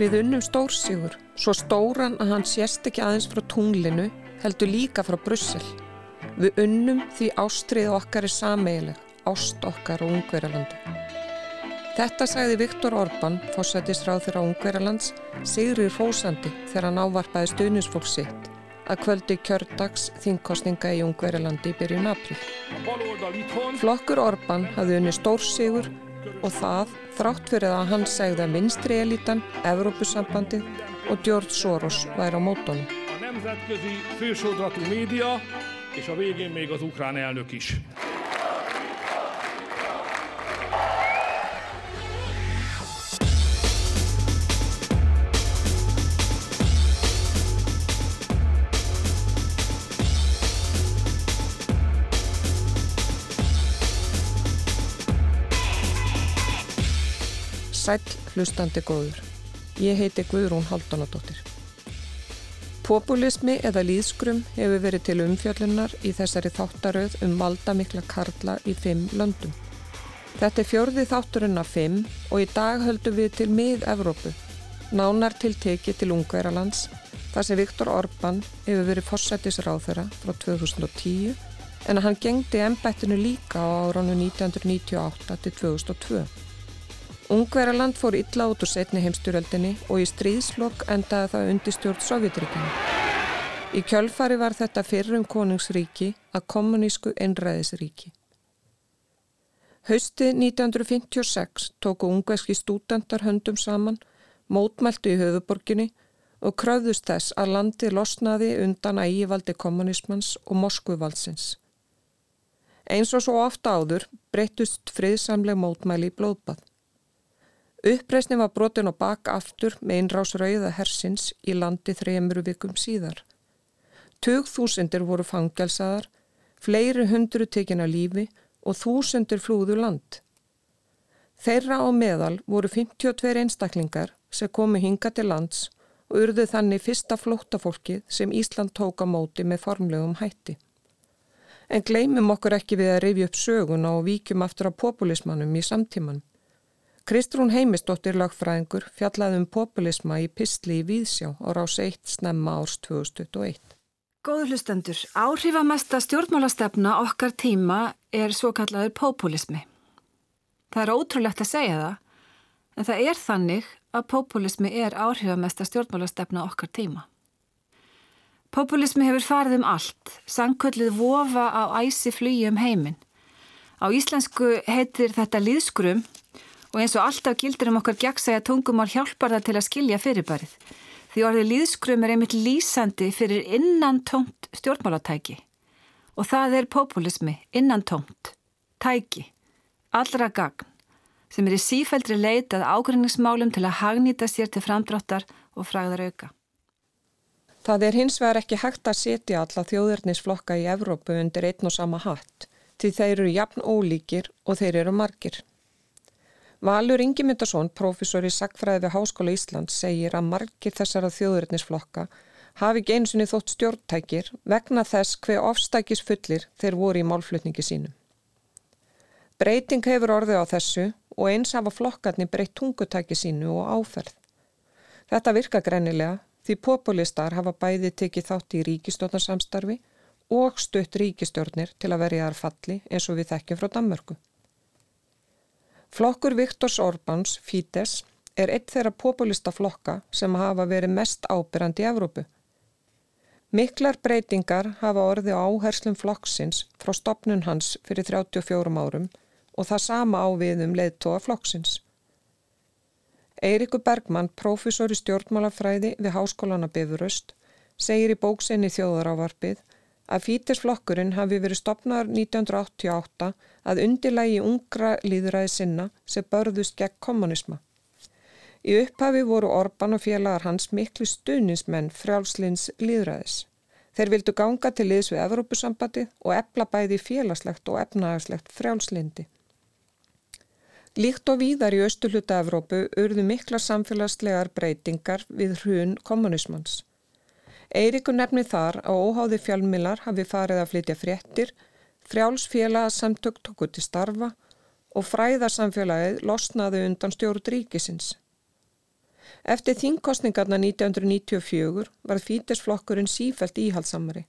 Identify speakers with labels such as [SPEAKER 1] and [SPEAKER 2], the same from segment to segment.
[SPEAKER 1] Við unnum stórsígur, svo stóran að hann sést ekki aðeins frá tunglinu, heldur líka frá Brussel. Við unnum því ástrið okkar er sameigileg, ást okkar og ungverjalandi. Þetta sagði Viktor Orbán, fósættisráð þeirra ungverjalands, Sigrir Fósandi þegar hann ávarpaði stuðnisfólk sitt að kvöldi kjördags þingkostninga í ungverjalandi í byrjun april. Flokkur Orbán hafði unni stórsigur og það þrátt fyrir að hann segði að vinstri elitan, Evrópusambandi og George Soros væri á mótónum.
[SPEAKER 2] A nemzetközi fősodratú média és a végén még az ukrán elnök is.
[SPEAKER 1] Sæl hlustandi góður. Ég heiti Guðrún Haldunadóttir. Populismi eða líðskrum hefur verið til umfjöllunar í þessari þáttaröð um valdamikla karla í fimm löndum. Þetta er fjörði þátturinn af fimm og í dag höldum við til mið-Evrópu. Nánar til teki til Ungveralands þar sem Viktor Orbán hefur verið fórsættisráþöra frá 2010 en hann gengdi ennbættinu líka á áránu 1998 til 2002. Ungveraland fór illa út úr setni heimstyröldinni og í stríðslokk endaði það undir stjórn Sovjetríkina. Í kjölfari var þetta fyrrum konungsríki að kommunísku einræðisríki. Hausti 1956 tóku ungverski stúdendar höndum saman, mótmæltu í höfuborginni og kröðust þess að landi losnaði undan ægivaldi kommunismans og Moskvuvaldsins. Eins og svo ofta áður breytust friðsamleg mótmæli í blóðbað. Uppreisnin var brotin á bak aftur með einrás rauða hersins í landi þrejumuru vikum síðar. Tug þúsindir voru fangelsaðar, fleiri hundru tekin að lífi og þúsindir flúðu land. Þeirra á meðal voru 52 einstaklingar sem komu hinga til lands og urðu þannig fyrsta flóttafólkið sem Ísland tóka móti með formlegum hætti. En gleymum okkur ekki við að rifja upp söguna og víkjum aftur á populismannum í samtíman. Kristrún Heimistóttir lagfræðingur fjallaði um populisma í Pistli í Víðsjá á rás 1 snemma árs 2021.
[SPEAKER 3] Góður hlustendur, áhrifamesta stjórnmálastefna okkar tíma er svo kallaður populismi. Það er ótrúlegt að segja það, en það er þannig að populismi er áhrifamesta stjórnmálastefna okkar tíma. Populismi hefur farið um allt, sangköllið vofa á æsi flugi um heiminn. Á íslensku heitir þetta líðskrum og eins og alltaf gildir um okkar gegnsæja tungumál hjálpar það til að skilja fyrirbærið. Því orðið líðskrum er einmitt lýsandi fyrir innan tómt stjórnmálatæki. Og það er populismi, innan tómt, tæki, allra gagn, sem er í sífældri leitað ágrinningsmálum til að hagnýta sér til framdráttar og fræðar auka.
[SPEAKER 1] Það er hins vegar ekki hægt að setja alla þjóðurnisflokka í Evrópu undir einn og sama hatt, því þeir eru jafn ólíkir og þeir eru margir. Valur Ingemyndarsson, profesor í Sackfræði við Háskóla Íslands, segir að margir þessara þjóðurnisflokka hafi ekki eins og niður þótt stjórntækir vegna þess hver ofstækis fullir þeir voru í málflutningi sínum. Breyting hefur orðið á þessu og eins hafa flokkarnir breytt tungutæki sínu og áferð. Þetta virka greinilega því populistar hafa bæði tekið þátt í ríkistjórnarsamstarfi og stutt ríkistjórnir til að verja þar falli eins og við þekkjum frá Danmörku. Flokkur Viktors Orbáns, Fídes, er eitt þeirra populista flokka sem hafa verið mest ábyrrandi í Evrópu. Miklar breytingar hafa orðið á áherslum flokksins frá stopnun hans fyrir 34 árum og það sama ávið um leiðtóa flokksins. Eirikur Bergmann, profesor í stjórnmálafræði við Háskólana Bifuröst, segir í bóksinni þjóðarávarpið að Fítisflokkurinn hafi verið stopnaður 1988 að undirlægi ungra líðræði sinna sem börðust gegn kommunisma. Í upphafi voru Orban og félagar hans miklu stuðnismenn frjálslins líðræðis. Þeir vildu ganga til liðs við Evrópusambandi og epla bæði félagslegt og efnagslegt frjálslindi. Líkt og víðar í austurluta Evrópu urðu mikla samfélagslegar breytingar við hrun kommunismans. Eirikur nefni þar að óháði fjálmilar hafi farið að flytja fréttir, frjálsfélagsamtök tóku til starfa og fræðarsamfélagið losnaði undan stjórn ríkisins. Eftir þingkostningarna 1994 var fítesflokkurinn sífælt íhaldsamari.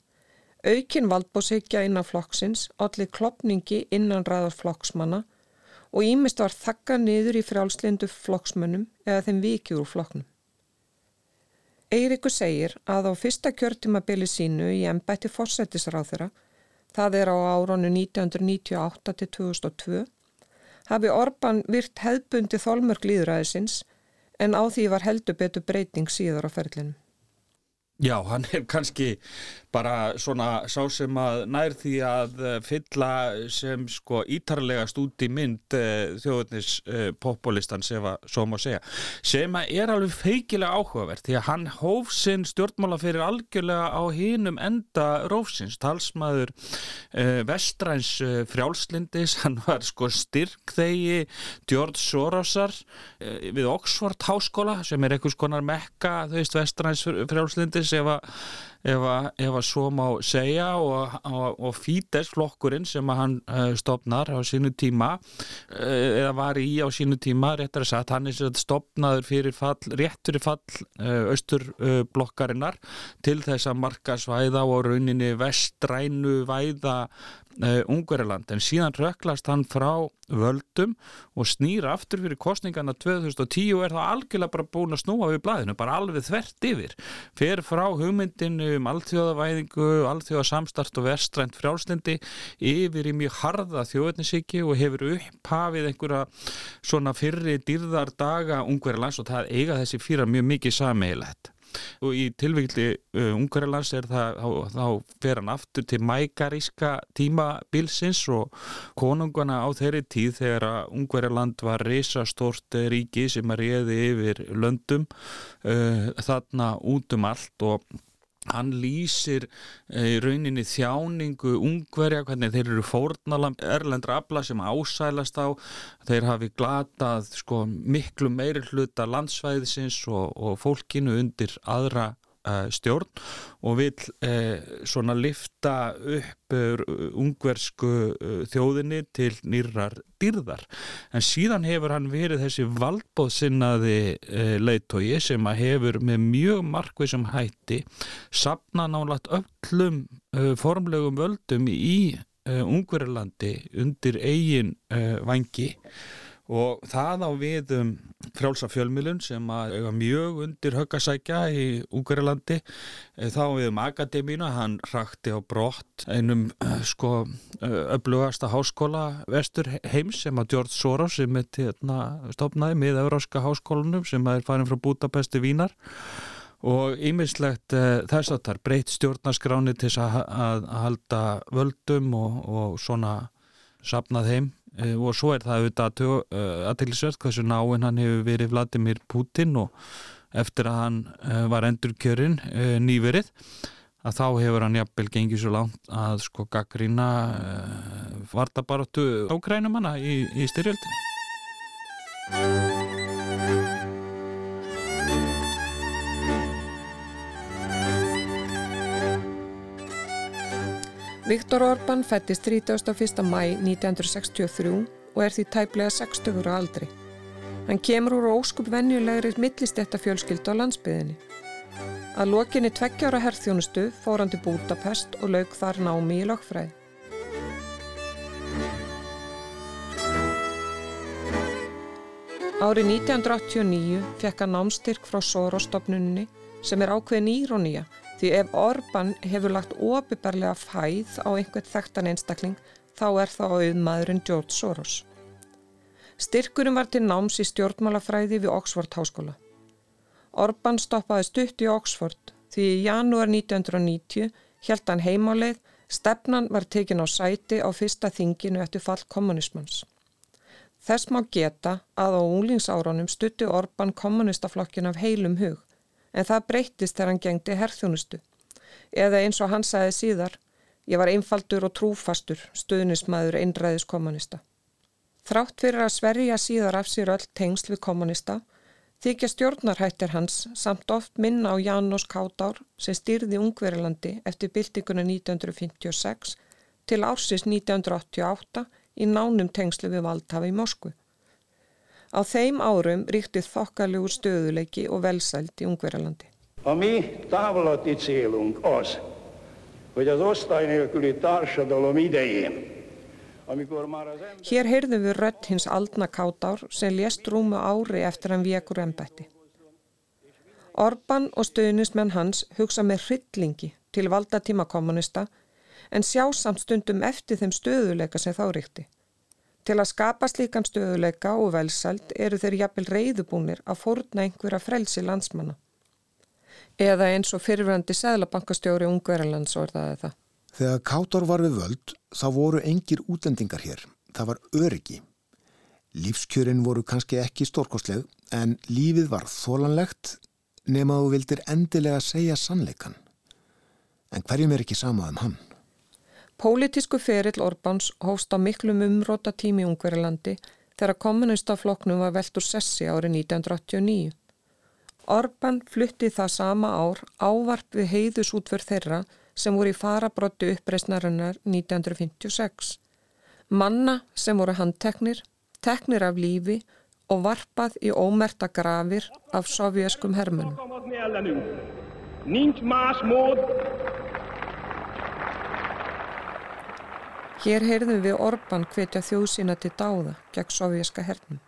[SPEAKER 1] Aukin valdbósykja innan flokksins, allir klopningi innan ræðar flokksmanna og ímist var þakka niður í frjálslindu flokksmönnum eða þeim vikið úr flokknum. Eirikur segir að á fyrsta kjörtumabili sínu í ennbætti fórsættisráþura, það er á áronu 1998 til 2002, hafi Orban virt hefðbundi þólmörg líðræðisins en á því var heldur betur breyting síðar á ferlinu.
[SPEAKER 4] Já, hann er kannski bara svona sá sem að nær því að eh, fylla sem sko ítarlegast út í mynd uh, þjóðurnis uh, populistan sem að svo má segja sem að er alveg feikilega áhugavert því að hann hóf sinn stjórnmála fyrir algjörlega á hínum enda rófsins, talsmaður uh, vestræns frjálslindis, hann var sko styrkþegi George Sorosar við Oxford háskóla sem er einhvers konar mekka þau veist vestræns frjálslindis ef að ef að, svo má segja og, og, og Fídes flokkurinn sem hann uh, stopnar á sínu tíma uh, eða var í á sínu tíma réttar að sagt, hann er stopnaður fyrir fall, rétt fyrir fall uh, austurblokkarinnar til þess að marka svæða og rauninni vestrænu væða uh, Ungveriland en síðan röklast hann frá völdum og snýra aftur fyrir kostningarna 2010 og er það algjörlega bara búin að snúa við blæðinu, bara alveg þvert yfir. Fer frá hugmyndinu um allþjóðavæðingu, allþjóðasamstart og vestrænt frjálslindi yfir í mjög harða þjóðetnisíki og hefur upphafið einhverja svona fyrri dýrðar daga Ungverilands og það eiga þessi fýra mjög mikið sameigilegt og í tilvíkli uh, Ungarlands er það, þá, þá fer hann aftur til mækaríska tímabilsins og konungana á þeirri tíð þegar að Ungarland var reysastort ríki sem að réði yfir löndum uh, þarna út um allt og hann lýsir eh, í rauninni þjáningu ungverja, hvernig þeir eru fórnalam erlendra abla sem ásælast á. Þeir hafi glatað sko, miklu meiri hluta landsvæðisins og, og fólkinu undir aðra stjórn og vil uh, svona lifta upp uh, ungversku þjóðinni til nýrar dyrðar en síðan hefur hann verið þessi valdbóðsynnaði leiðtogi sem að hefur með mjög markvið sem hætti sapna nálagt öllum formlegum völdum í Ungverilandi undir eigin vangi og það á við um frjálsa fjölmilun sem að eiga mjög undir höggasækja í Úgærilandi eh, þá við um Akademína hann rakti á brott einum eh, sko öflugasta eh, háskóla vestur heims sem að George Soros sem er hérna, stopnaði með Euróska háskólanum sem er farin frá Budapesti Vínar. Og ýmislegt uh, þess að það er breytt stjórnaskráni til að, að, að halda völdum og, og svona sapnað heim. Eh, og svo er það auðvitað aðtilsvert eh, hversu náinn hann hefur verið Vladimir Putin og eftir að hann eh, var endur kjörinn nýverið að þá hefur hann jafnvel gengið svo langt að sko gaggrína vartabaróttu ákrænumanna í, í styrjöldinu
[SPEAKER 1] Viktor Orbán fættist 31. mæ 1963 og er því tæplega 60 ára aldri. Hann kemur úr óskup venjulegri millistetta fjölskyldu á landsbyðinni. Að lokinni tveggjára herþjónustu fór hann til Budapest og laug þar námi í lokfræði. Árið 1989 fekk hann námstyrk frá Soros-stofnunni sem er ákveðin írónía Því ef Orban hefur lagt opiðbarlega fæð á einhvert þekktan einstakling þá er það auðmaðurinn George Soros. Styrkurum var til náms í stjórnmálafræði við Oxford háskóla. Orban stoppaði stutt í Oxford því í janúar 1990 held hann heimáleið, stefnan var tekin á sæti á fyrsta þinginu eftir fall kommunismans. Þess má geta að á unglingsárunum stutti Orban kommunistaflokkin af heilum hug en það breyttist þegar hann gengdi herþjónustu. Eða eins og hann sagði síðar, ég var einfaldur og trúfastur, stuðnismæður einræðis kommunista. Þrátt fyrir að Sverige síðar af sér öll tengsl við kommunista, þykja stjórnarhættir hans samt oft minna á Janós Kátár sem styrði Ungverilandi eftir byltinguna 1956 til ársins 1988 í nánum tengslu við valdhafi í Moskvu. Á þeim árum ríkti þokkalugur stöðuleiki og velsælt í Ungverjalandi.
[SPEAKER 5] A mi távlati célunk az, hogy az osztály nélküli társadalom idején.
[SPEAKER 1] Hér heyrðum við rött hins aldna kátár sem lést rúmu ári eftir hann vekur ennbætti. Orban og stöðnismenn hans hugsa með hryllingi til valdatíma kommunista en sjá samt stundum eftir þeim stöðuleika sem þá ríkti. Til að skapa slíkan stöðuleika og velsælt eru þeir jafnvel reyðubúnir að fórna einhverja frelsi landsmanna. Eða eins og fyrirvændi Sæðlabankastjóri Ungverðarlands orðaði það.
[SPEAKER 6] Þegar Kátor var við völd þá voru engir útlendingar hér. Það var öryggi. Lífskjörin voru kannski ekki stórkostleg en lífið var þólanlegt nema þú vildir endilega segja sannleikan. En hverjum er ekki samað um hann?
[SPEAKER 1] Pólitísku ferill Orbáns hófst á miklum umróta tími í Ungverilandi þegar kommunistafloknum var velt úr sessi árið 1989. Orbán flutti það sama ár ávarp við heiðusútför þeirra sem voru í farabrotti uppreysnarinnar 1956. Manna sem voru handteknir, teknir af lífi og varpað í ómerta grafir af sovjaskum hermunum. Hér heyrðum við Orban hvetja þjóðsýna til dáða gegn sovjerska hernum.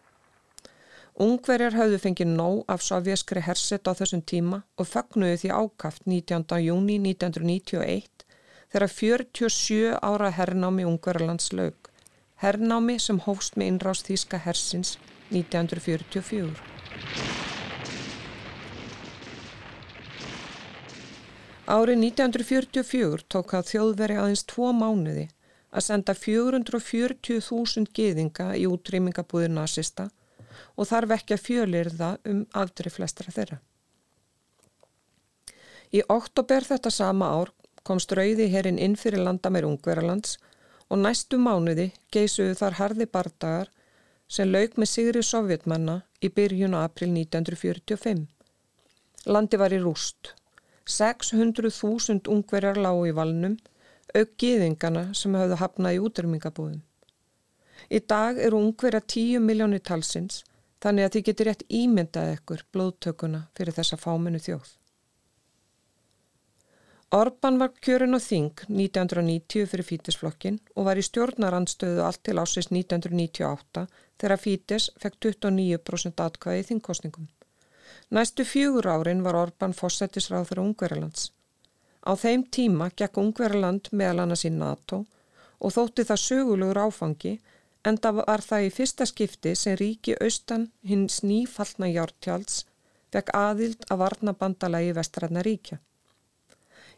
[SPEAKER 1] Ungverjar hafðu fengið nóg af sovjerskri herset á þessum tíma og fagnuði því ákaft 19. júni 1991 þegar 47 ára hernámi Ungverjarlands laug. Hernámi sem hófst með innrást þýska hersins 1944. Árið 1944 tók það þjóðveri aðeins tvo mánuði að senda 440.000 geðinga í útrýmingabúðir nazista og þar vekja fjölirða um afdri flestra þeirra. Í oktober þetta sama ár kom strauði herrin inn fyrir landamæri Ungveralands og næstu mánuði geisuðu þar harði bardagar sem lauk með sigri sovjetmanna í byrjun á april 1945. Landi var í rúst. 600.000 ungverjar lágu í valnum auk giðingana sem hafðu hafnað í útrymingabúðum. Í dag eru ungverja 10 miljónir talsins þannig að þið getur rétt ímyndað ekkur blóðtökuna fyrir þessa fáminu þjóð. Orban var kjörin á Þing 1990 fyrir Fítisflokkin og var í stjórnarandstöðu allt til ásins 1998 þegar Fítis fekk 29% atkvæði í þingkostningum. Næstu fjögur árin var Orban fósettisráð fyrir Ungverjalands. Á þeim tíma gekk Ungverðarland meðal annars í NATO og þótti það sögulegur áfangi en það var það í fyrsta skipti sem ríki austan hins nýfallna hjártjáls vekk aðild að varna bandalagi vestræðna ríkja.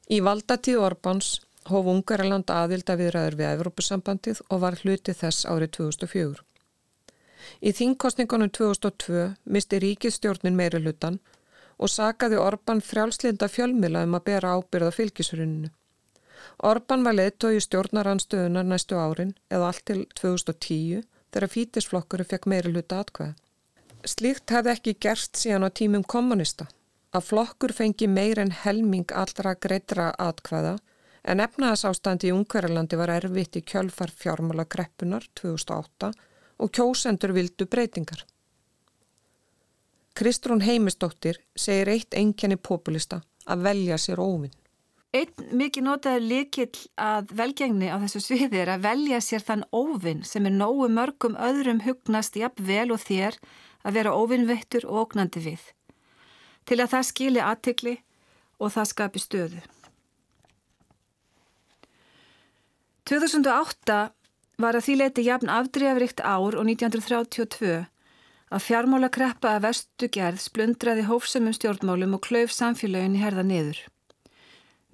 [SPEAKER 1] Í valdatíð Orbáns hóf Ungverðarland aðild að viðræður við Evrópusambandið og var hluti þess árið 2004. Í þingkostningunum 2002 misti ríkistjórnin meiri hlutan og sagaði Orban frjálslinda fjölmila um að bera ábyrða fylgisruninu. Orban var leittói í stjórnaranstöðunar næstu árin eða allt til 2010 þegar fítisflokkuru fekk meiri hluta atkvæða. Slíkt hefði ekki gerst síðan á tímum kommunista að flokkur fengi meir en helming allra greitra atkvæða en efnaðasástandi í Ungverðarlandi var erfitt í kjölfar fjármála kreppunar 2008 og kjósendur vildu breytingar. Kristrún Heimistóttir segir eitt enkenni populista að velja sér óvinn.
[SPEAKER 3] Einn mikið notaður likill að velgengni á þessu sviði er að velja sér þann óvinn sem er nógu mörgum öðrum hugnast jafn vel og þér að vera óvinnvettur og ógnandi við. Til að það skili aðtikli og það skapi stöðu. 2008 var að því leiti jafn afdreyfrikt ár og 1932 að fjármála kreppa að vestu gerð splundraði hófsumum stjórnmálum og klauf samfélagin í herða niður.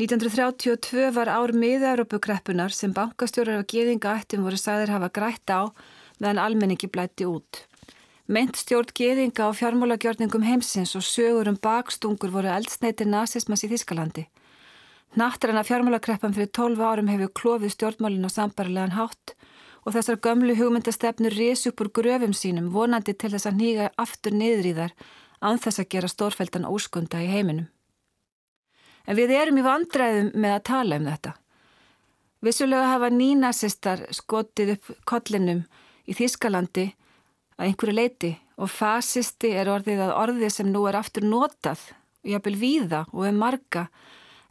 [SPEAKER 3] 1932 var ár miða-Európukreppunar sem bankastjórar og geðingaættum voru sagðir hafa grætt á meðan almenningi blætti út. Meint stjórn geðinga á fjármálagjörningum heimsins og sögur um bakstungur voru eldsneiti nazismas í Þískalandi. Nattræna fjármálakreppan fyrir 12 árum hefur klófið stjórnmálin á sambarilegan hátt og þessar gömlu hugmyndastefnur rés upp úr gröfum sínum vonandi til þess að nýga aftur niður í þar án þess að gera stórfældan óskunda í heiminum. En við erum í vandræðum með að tala um þetta. Vissulega hafa nínasistar skotið upp kollinum í Þískalandi að einhverju leiti og fasisti er orðið að orðið sem nú er aftur notað og jafnvel víða og er marga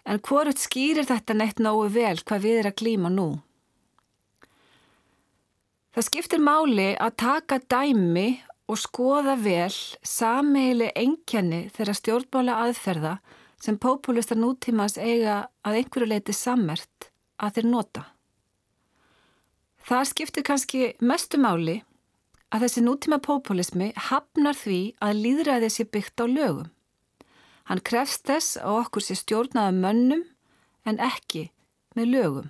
[SPEAKER 3] en hvorut skýrir þetta neitt nógu vel hvað við er að glíma nú. Það skiptir máli að taka dæmi og skoða vel sameili engjanni þeirra stjórnmála aðferða sem populistar nútímas eiga að einhverju leiti sammert að þeir nota. Það skiptir kannski mestu máli að þessi nútíma populismi hafnar því að líðræði sé byggt á lögum. Hann krefst þess að okkur sé stjórnaða mönnum en ekki með lögum.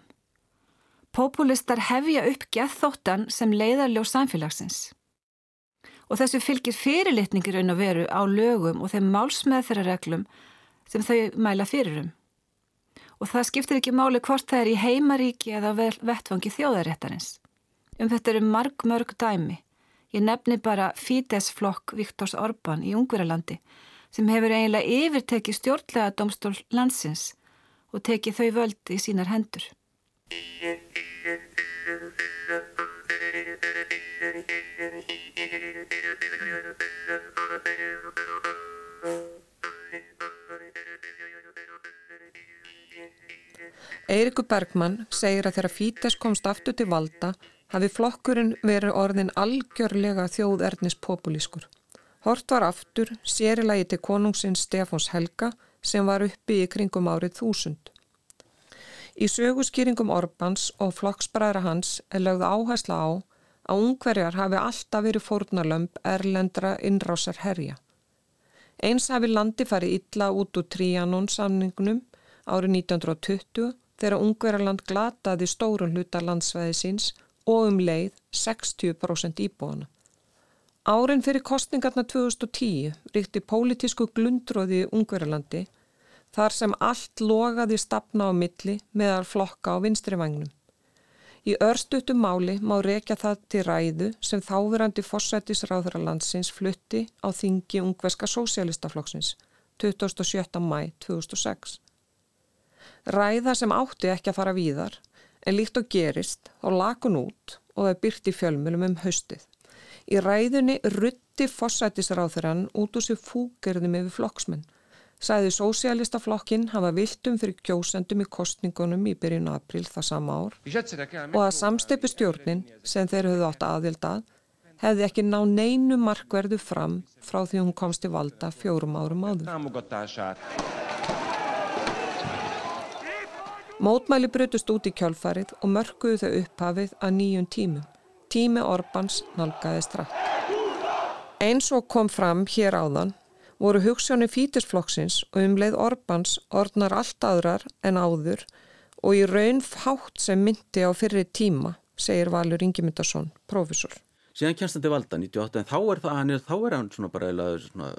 [SPEAKER 3] Populistar hefja upp gethóttan sem leiðarljó samfélagsins. Og þessu fylgir fyrirlitningir raun og veru á lögum og þeim málsmeðferðarreglum sem þau mæla fyrirum. Og það skiptir ekki máli hvort það er í heimaríki eða vettfangi þjóðaréttarins. Um þetta eru marg mörg dæmi. Ég nefni bara Fidesz-flokk Viktors Orbán í Ungverjalandi sem hefur eiginlega yfirtekið stjórnlega domstól landsins og tekið þau völdi í sínar hendur.
[SPEAKER 1] Eirikur Bergmann segir að þegar Fítes komst aftur til valda hafi flokkurinn verið orðin algjörlega þjóðernis populískur. Hort var aftur sérilagi til konungsins Stefáns Helga sem var uppi í kringum árið þúsund. Í söguskýringum Orbans og flokksbræðra hans er lögð áhersla á að ungverjar hafi alltaf verið fórnarlömp erlendra innrásar herja. Eins hafi landi farið illa út úr Tríanón samningnum árið 1920 þegar ungverjarland glataði stórun hluta landsvæði síns og um leið 60% íbúana. Árin fyrir kostningarna 2010 ríkti pólitísku glundróði í Ungverjalandi þar sem allt logaði stafna á milli meðal flokka á vinstri vagnum. Í örstutum máli má rekja það til ræðu sem þáverandi fórsættisráðurarlandsins flutti á þingi Ungverska Sósialistaflokksins 27. mæ 2006. Ræða sem átti ekki að fara víðar en líkt og gerist þá lakun út og það byrti fjölmjölum um haustið. Í ræðunni rutti fossætisráþurann út úr sér fúgerðum yfir flokksmenn. Sæði sósialistaflokkin hafa viltum fyrir kjósendum í kostningunum í byrjun april það sama ár og að samsteipu stjórnin sem þeir höfðu átt aðild að hefði ekki ná neinu markverðu fram frá því hún komst í valda fjórum árum áður. Mótmæli brutust út í kjálfarið og mörguðu þau upphafið að nýjum tímum. Tími Orbáns nálgæði strax. Eins og kom fram hér áðan voru hugssjónu fítisflokksins og um leið Orbáns orðnar allt aðrar en áður og í raun fátt sem myndi á fyrri tíma, segir Valur Ingemyndarsson, profesor.
[SPEAKER 7] Síðan kjænst þetta valda 98 en þá er það, hann er, þá er hann svona bara eða svona,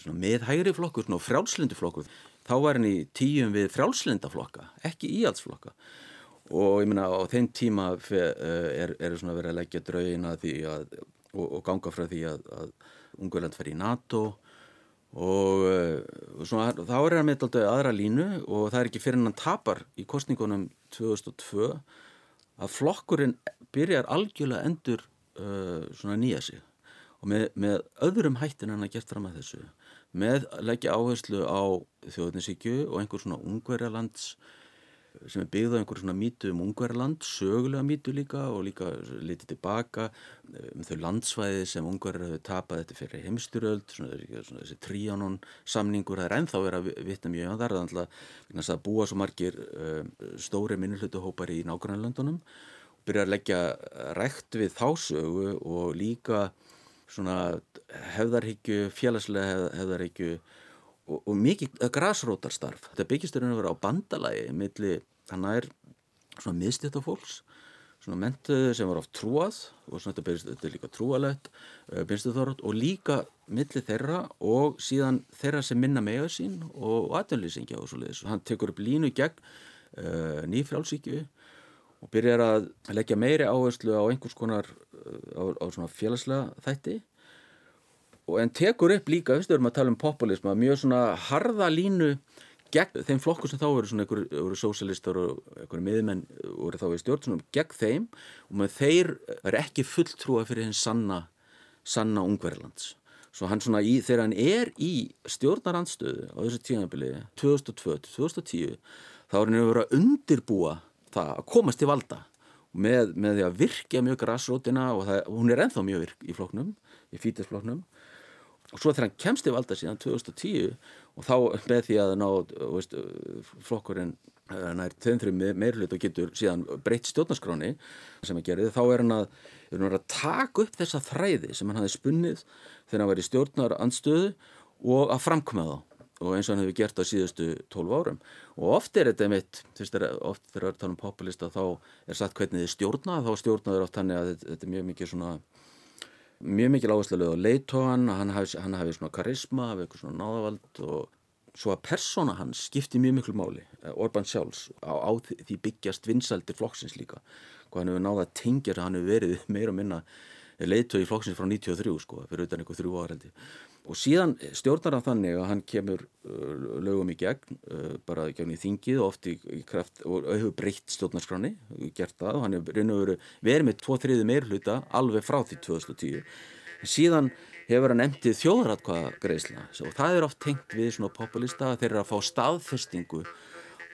[SPEAKER 7] svona meðhægri flokkur, svona frjálslindi flokkur þá var henni tíum við frjálslindaflokka, ekki íhaldsflokka og ég minna á þeim tíma eh, er, er svona verið að leggja draugina að, og, og ganga frá því að, að Ungverland fer í NATO og uh, svona, þá er hann með alltaf aðra línu og það er ekki fyrir hann tapar í kostningunum 2002 að flokkurinn byrjar algjörlega endur uh, svona nýja sig. Og með, með öðrum hættin hann að geta fram að þessu með að leggja áherslu á þjóðninsíkju og einhver svona ungverjalands sem er byggðað einhver svona mítu um ungverjaland, sögulega mítu líka og líka litið tilbaka um þau landsvæði sem ungverjar hefur tapað þetta fyrir heimstyröld, svona, svona þessi tríanón samningur, það er ennþá verið að vitna mjög á þar, þannig að það búa svo margir um, stóri minnulutuhópar í nágrannlöndunum og byrja að leggja rekt við þá sögu og líka svona hefðarhyggju, félagslega hef, hefðarhyggju og, og mikið græsrótarstarf. Þetta byggistur er að vera á bandalagi milli, þannig er svona miðstýtt af fólks, svona mentuðu sem var oft trúað og svona þetta er líka trúalegt, byrjstuðþórat og líka milli þeirra og síðan þeirra sem minna megaðu sín og aðdönlýsingja og svo leiðis. Hann tekur upp línu gegn uh, nýfrálsíkju og byrjar að leggja meiri áherslu á einhvers konar á, á svona félagslega þætti og en tekur upp líka, við stöðum að tala um populisma, mjög svona harða línu gegn þeim flokkur sem þá eru svona einhverju sósialistar og einhverju miðmenn voru þá í stjórn, svona gegn þeim. Og með þeir er ekki fulltrúa fyrir hins sanna sanna ungverðlands. Svo hann svona í, þegar hann er í stjórnarandstöðu á þessu tíðanbili 2002-2010 þá er hann verið að undirbúa það að komast til valda. Með, með því að virkja mjög græsrótina og það, hún er enþá mjög virk í floknum, í fítisfloknum og svo þegar hann kemst til valda síðan 2010 og þá með því að ná veist, flokkurinn eh, nær þeimþrið meirlut og getur síðan breytt stjórnarskráni sem hann gerði, þá er hann að, er hann að taka upp þessa þræði sem hann hafi spunnið þegar hann var í stjórnar anstöðu og að framkoma þá. Og eins og hann hefur gert á síðustu 12 árum. Og oft er þetta mitt, oft þegar það er talað um populista þá er satt hvernig þið stjórna þá stjórnaður oft hann að þetta er mjög mikið svona mjög mikið áherslu á leitóhan, hann hafi, hann hafi svona karisma, hafi eitthvað svona náðavald og svo að persóna hans skipti mjög miklu máli, eh, Orban sjálfs á, á því byggjast vinsaldir flokksins líka, hvað hann hefur náða að tengja hann hefur verið meira og minna leitói flokksins frá 93 sko, fyrir utan eitthvað þrjú ára og síðan stjórnar hann þannig að hann kemur uh, lögum í gegn uh, bara gegn í þingið og oft í, í kraft og hefur breytt stjórnarskráni gert það og hann hefur verið með tvo þriði meirhluta alveg frá því 2010 síðan hefur hann emtið þjóðratkvaða greiðsla og það er oft tengt við svona populista að þeir eru að fá staðfestingu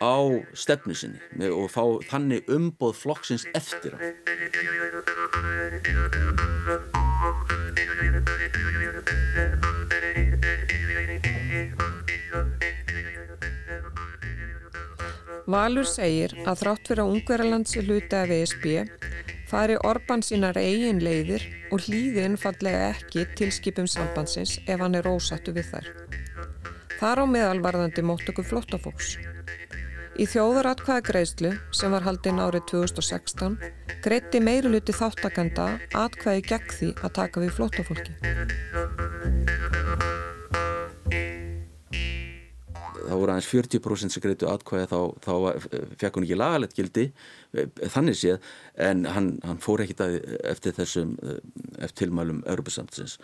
[SPEAKER 7] á stefnu sinni og fá þannig umboð flokksins eftir hann
[SPEAKER 1] Valur segir að þrátt fyrir að Ungverðarlandsi hluti af ESB fari Orban sínar eigin leiðir og hlýði innfallega ekki tilskipum sambandsins ef hann er ósattu við þær. Þar á meðalvarðandi móttöku flottafóks. Í þjóðaratkvæða greiðslu sem var haldinn árið 2016 greitti meiruluti þáttakanda atkvæði gegn því að taka við flottafólki.
[SPEAKER 7] Þá voru aðeins 40% sem greitu atkvæði þá, þá fekk hún ekki lagalegt gildi eh, þannig séð en hann, hann fór ekki það eftir þessum eh, eftir tilmælum Európa-samtsins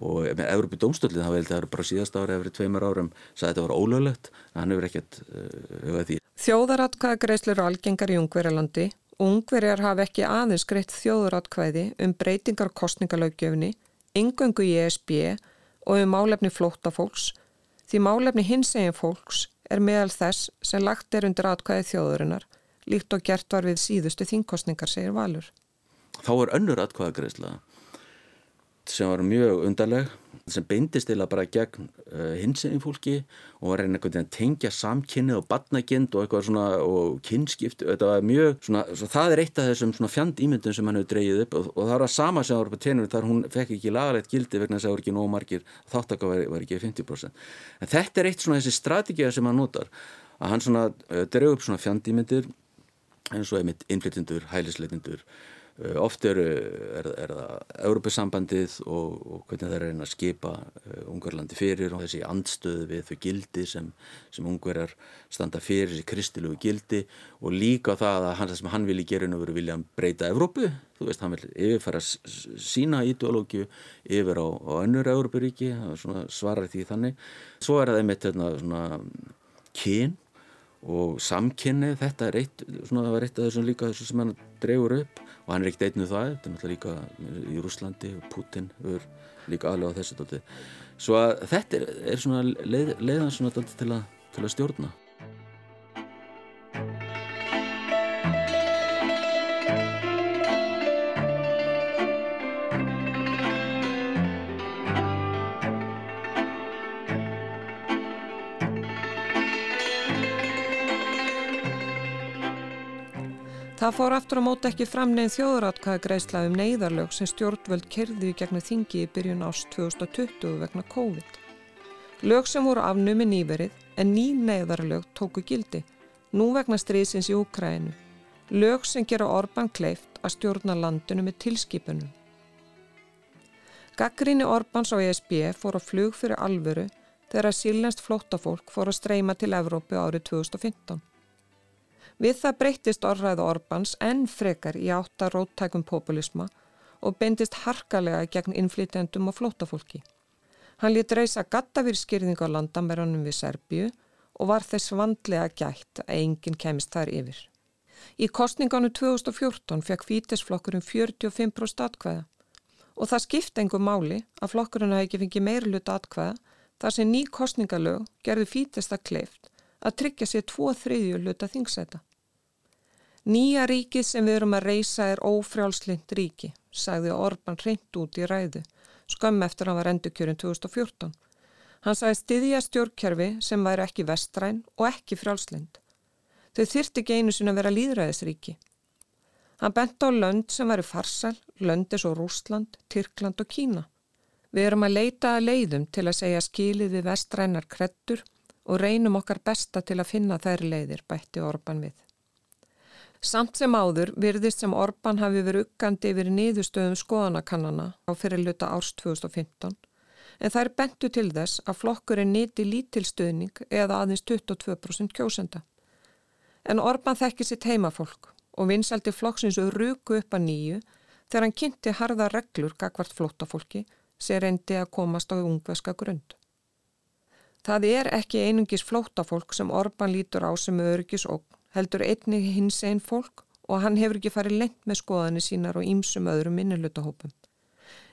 [SPEAKER 7] og með Európa-dómstöldin það veldi að það eru bara síðast ára eftir tveimur árum sagði þetta var ólöglegt en hann hefur ekkert hugað uh, því.
[SPEAKER 1] Þjóðaratkvæðagreislur og algengar í Ungverjalandi Ungverjar hafi ekki aðeins greitt þjóðaratkvæði um breytingar og kostningalögjöfni, yngöngu í ESB og um álefni flótafólks Því málefni hins eginn fólks er meðal þess sem lagt er undir atkvæði þjóðurinnar, líkt og gert var við síðustu þingkostningar, segir Valur.
[SPEAKER 7] Þá er önnur atkvæðagreisla sem var mjög undarleg sem beindist eða bara gegn uh, hinsegin fólki og var einhvern veginn að tengja samkynni og batnagind og eitthvað svona og kynskipt. Þetta var mjög svona, það er eitt af þessum svona fjand ímyndum sem hann hefur dreyið upp og, og það var að sama sem var upp á tenur þar hún fekk ekki lagalegt gildi vegna þess að það voru ekki nóg margir þáttaka var, var ekki 50% en þetta er eitt svona þessi strategið sem hann notar að hann svona uh, dreyið upp svona fjand ímyndir eins og einmitt innflytjendur, hælisleitindur Eh, oft er, er, er það Europasambandið og, og hvernig það er að skipa uh, Ungarlandi fyrir og þessi andstöðu við þau gildi sem, sem Ungarar standa fyrir, þessi kristilugu gildi og líka það að hann, það sem hann vilji gera og vilja breyta Evrópu. Þú veist, hann vil yfirfæra sína ideológiu yfir á, á önnur Európaríki, svarar því þannig. Svo er það einmitt hérna, svona, kyn og samkynni, þetta er eitt svona, það var eitt af þessum líka þessum sem hann drefur upp og hann er ekkert einu það þetta er náttúrulega líka í Rúslandi Putin er líka aðlega á þessu dálti. svo að þetta er, er svona leið, leiðan svona til að, til að stjórna
[SPEAKER 1] Það fór aftur á móti ekki fram neginn þjóðratkvæða greiðsla um neyðarlög sem stjórnvöld kerði í gegnum þingi í byrjun ást 2020 vegna COVID. Lög sem voru afnumi nýverið en ný neyðarlög tóku gildi, nú vegna strísins í Úkrænu. Lög sem gera Orban kleift að stjórna landinu með tilskipunum. Gaggríni Orbans á ESB fór á flug fyrir alvöru þegar að sílnest flóttafólk fór að streyma til Evrópu árið 2015. Við það breyttist orðræðu Orbáns enn frekar í átta róttækum populisma og beindist harkalega gegn innflytjandum og flótafólki. Hann lít reysa gattavýrskýrðing á landamærunum við Serbíu og var þess vandlega gætt að enginn kemist þar yfir. Í kostningánu 2014 fekk Fítisflokkur um 45% atkvæða og það skipta engum máli að flokkurinn hafi ekki fengið meira luta atkvæða þar sem ný kostningalög gerði fítesta kleift að tryggja sér tvo þriðju luta þingsæta. Nýja ríkið sem við erum að reysa er ófrjálslind ríki, sagði Orban reynd út í ræðu, skömm eftir hann var endurkjörinn 2014. Hann sagði stiðja stjórnkjörfi sem væri ekki vestræn og ekki frjálslind. Þau þyrti ekki einu sinna að vera líðræðisríki. Hann bent á lönd sem væri farsal, lönd eins og Rúsland, Tyrkland og Kína. Við erum að leita að leiðum til að segja skilið við vestrænar krettur og reynum okkar besta til að finna þær leiðir, bætti Orban við. Samt sem áður virðist sem Orban hafi verið uggandi yfir niðurstöðum skoðanakannana á fyrirluta árs 2015 en er bentu til þess að flokkurinn nýti lítilstöðning eða aðeins 22% kjósenda. En Orban þekki sitt heimafólk og vinsaldi flokksins ruku upp að nýju þegar hann kynnti harða reglur gagvart flóttafólki sem reyndi að komast á ungveska grund. Það er ekki einungis flóttafólk sem Orban lítur á sem örgis og heldur einnig hins einn fólk og hann hefur ekki farið lengt með skoðanir sínar og ímsum öðrum minnulutahópum.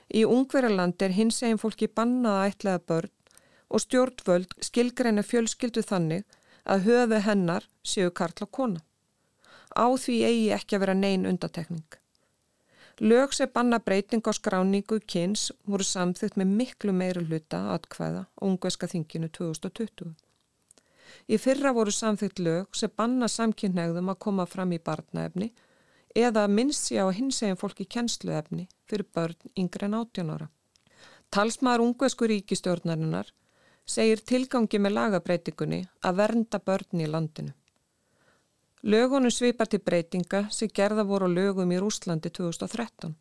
[SPEAKER 1] Í ungverðarland er hins einn fólki bannað að ætlaða börn og stjórnvöld skilgreina fjölskyldu þannig að höfu hennar séu karl og kona. Á því eigi ekki að vera neyn undatekning. Lög sem banna breyting á skráningu kynns voru samþygt með miklu meira hluta atkvæða á ungveska þinginu 2020. Í fyrra voru samþygt lög sem banna samkynneigðum að koma fram í barnaefni eða minnst sé á hinsegin fólki kennsluefni fyrir börn yngre en 18 ára. Talsmaður ungvesku ríkistjórnarinnar segir tilgangi með lagabreitingunni að vernda börn í landinu. Lögunum svipar til breytinga sem gerða voru lögum í Rúslandi 2013.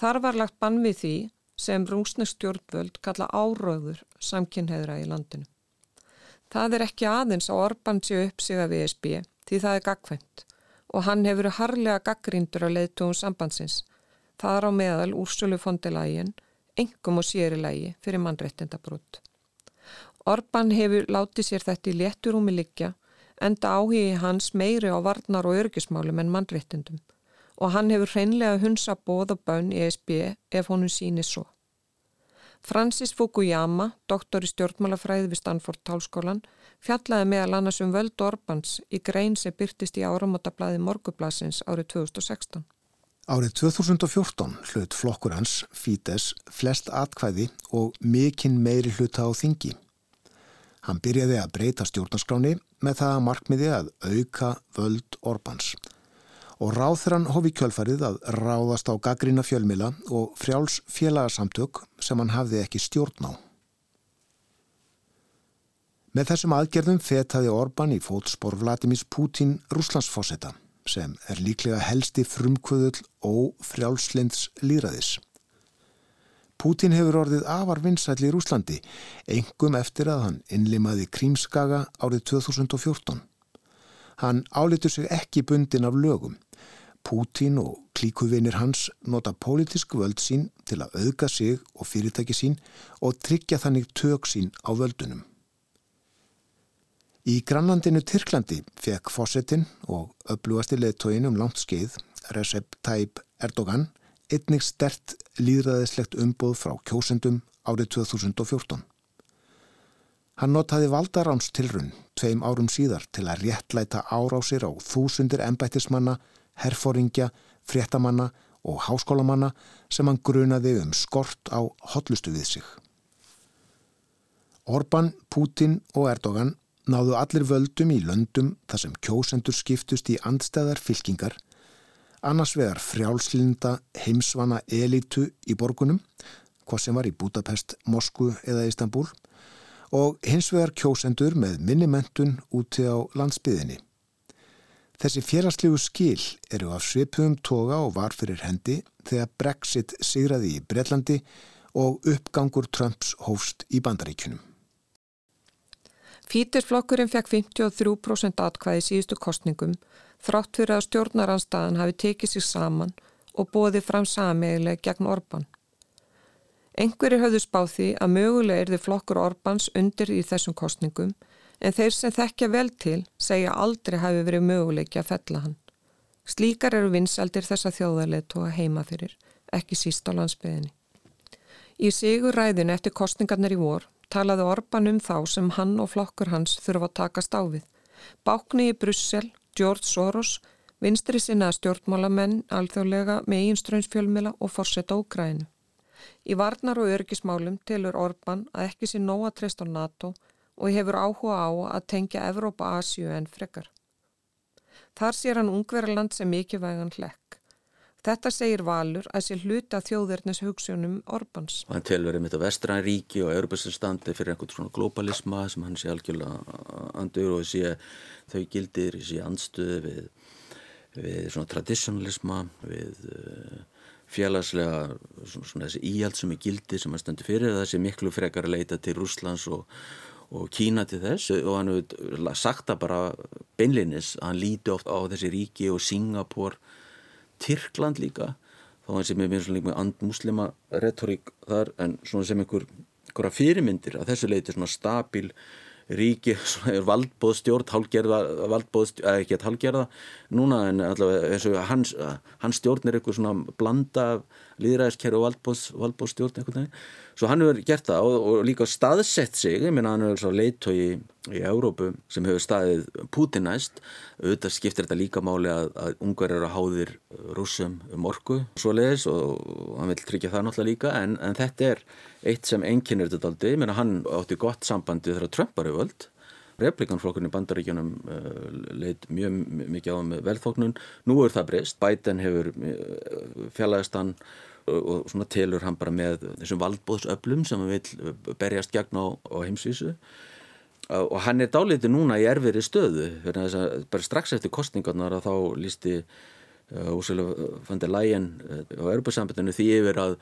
[SPEAKER 1] Þar var lagt bann við því sem rúsnesk stjórnvöld kalla áröður samkynheðra í landinu. Það er ekki aðeins að Orban sé upp sig að VSB því það er gagkvæmt og hann hefur harlega gaggríndur að leiðtugum sambandsins. Það er á meðal úrsölu fondilægin, engum og sérilægi fyrir mannrettindabrótt. Orban hefur látið sér þetta í létturúmi liggja enda áhigi hans meiri á varnar og örgismálum en mannréttindum og hann hefur hreinlega hunsa bóð og bönn í ESB ef honum síni svo. Francis Fukuyama, doktor í stjórnmálafræði við Stanford Tálskólan, fjallaði meðal annars um völd Orbans í grein sem byrtist í áramótablaði Morgublasins árið 2016.
[SPEAKER 6] Árið 2014 hlut flokkur hans, Fídes, flest atkvæði og mikinn meiri hluta á þingi. Hann byrjaði að breyta stjórnarskráni með það að markmiði að auka völd Orbáns og ráþrann hofi kjölfarið að ráðast á gaggrína fjölmila og frjáls félagasamtök sem hann hafði ekki stjórn á. Með þessum aðgerðum fetaði Orbán í fótspor Vladimís Putin Rúslandsfosseta sem er líklega helsti frumkvöðull og frjálslinds líraðis. Pútin hefur orðið afar vinsætli í Rúslandi, engum eftir að hann innlimaði krímskaga árið 2014. Hann álitur sig ekki bundin af lögum. Pútin og klíkuvinir hans nota pólitísk völd sín til að auðga sig og fyrirtæki sín og tryggja þannig tök sín á völdunum. Í grannlandinu Tyrklandi fekk fósettin og öflugasti leðtóin um langt skeið, Recep Tayyip Erdogan, einnig stert líðræðislegt umboð frá kjósendum árið 2014. Hann notaði valdaráns tilrunn tveim árum síðar til að réttlæta árásir á þúsundir embættismanna, herfóringja, fréttamanna og háskólamanna sem hann grunaði um skort á hotlustu við sig. Orban, Putin og Erdogan náðu allir völdum í löndum þar sem kjósendur skiptust í andstæðar fylkingar annars vegar frjálslinda heimsvana elitu í borgunum, hvað sem var í Budapest, Moskvu eða Istanbul og hins vegar kjósendur með minnimentun úti á landsbyðinni. Þessi félagslegu skil eru af svipum toga og var fyrir hendi þegar Brexit sigraði í Breitlandi og uppgangur Trumps hófst í bandaríkunum.
[SPEAKER 1] Fítisflokkurinn fekk 53% atkvæði síðustu kostningum þrátt fyrir að stjórnaranstaðan hafi tekið sér saman og bóði fram sameiglega gegn Orban. Engveri höfðu spáð því að mögulega er þið flokkur Orbans undir í þessum kostningum en þeir sem þekkja vel til segja aldrei hafi verið möguleiki að fella hann. Slíkar eru vinsaldir þessa þjóðarleitóa heima fyrir, ekki síst á landsbyðinni. Í sigur ræðin eftir kostningarnir í vor talaði Orban um þá sem hann og flokkur hans þurfa að takast á við. Bákni í Brussel, George Soros, vinstri sinna stjórnmálamenn alþjóðlega með einströmsfjölmila og forsetta Ógrænu. Í varnar og örgismálum tilur Orban að ekki sé nóga treyst á NATO og hefur áhuga á að tengja Evrópa-Asju en frekar. Þar sér hann ungverðarland sem mikilvægan hlekk. Þetta segir Valur að sé hluta þjóðverðnes hugsunum Orbáns.
[SPEAKER 7] Hann telur einmitt á vestræn ríki og Europastandi fyrir einhvern svona globalisma sem hann sé algjörlega andur og sé þau gildir, sé andstuði við, við svona traditionalisma, við uh, félagslega svona, svona þessi íhjálpsum í gildi sem hann stendur fyrir þessi miklu frekar að leita til Rúslands og og Kína til þess og hann hefur sagt það bara beinlinis að hann líti oft á þessi ríki og Singapur Tyrkland líka þá hann sem er mér svona líka með andmuslima retorík þar en svona sem einhver, einhverja fyrirmyndir að þessu leiti svona stabil ríki, svona er valdbóðstjórn hálgerða, valdbóðstjórn, eða ekki að hálgerða núna en allavega eins og hans, hans stjórn er eitthvað svona blanda líðræðiskerfi og valdbóðstjórn eitthvað þannig Svo hann hefur gert það og, og líka staðsett sig, ég minna hann hefur leitt í, í Európu sem hefur staðið Putinæst, auðvitað skiptir þetta líka máli að, að ungar eru að háðir rúsum um orku svo leiðis og, og hann vil tryggja það náttúrulega líka. En, en þetta er eitt sem enginnir þetta aldrei, ég minna hann átti gott sambandi þegar Trump var auðvöld Republikanflokkurinn í bandaríkjunum uh, leitt mjög mikið á með velþóknun, nú er það breyst, Biden hefur uh, fjallaðist hann og svona telur hann bara með þessum valdbóðsöflum sem hann vil berjast gegn á, á heimsvísu. Og hann er dálítið núna í erfiðri stöðu bara strax eftir kostningarnar að þá lísti Úrsula van der Leyen uh, á Europasambandinu því yfir að,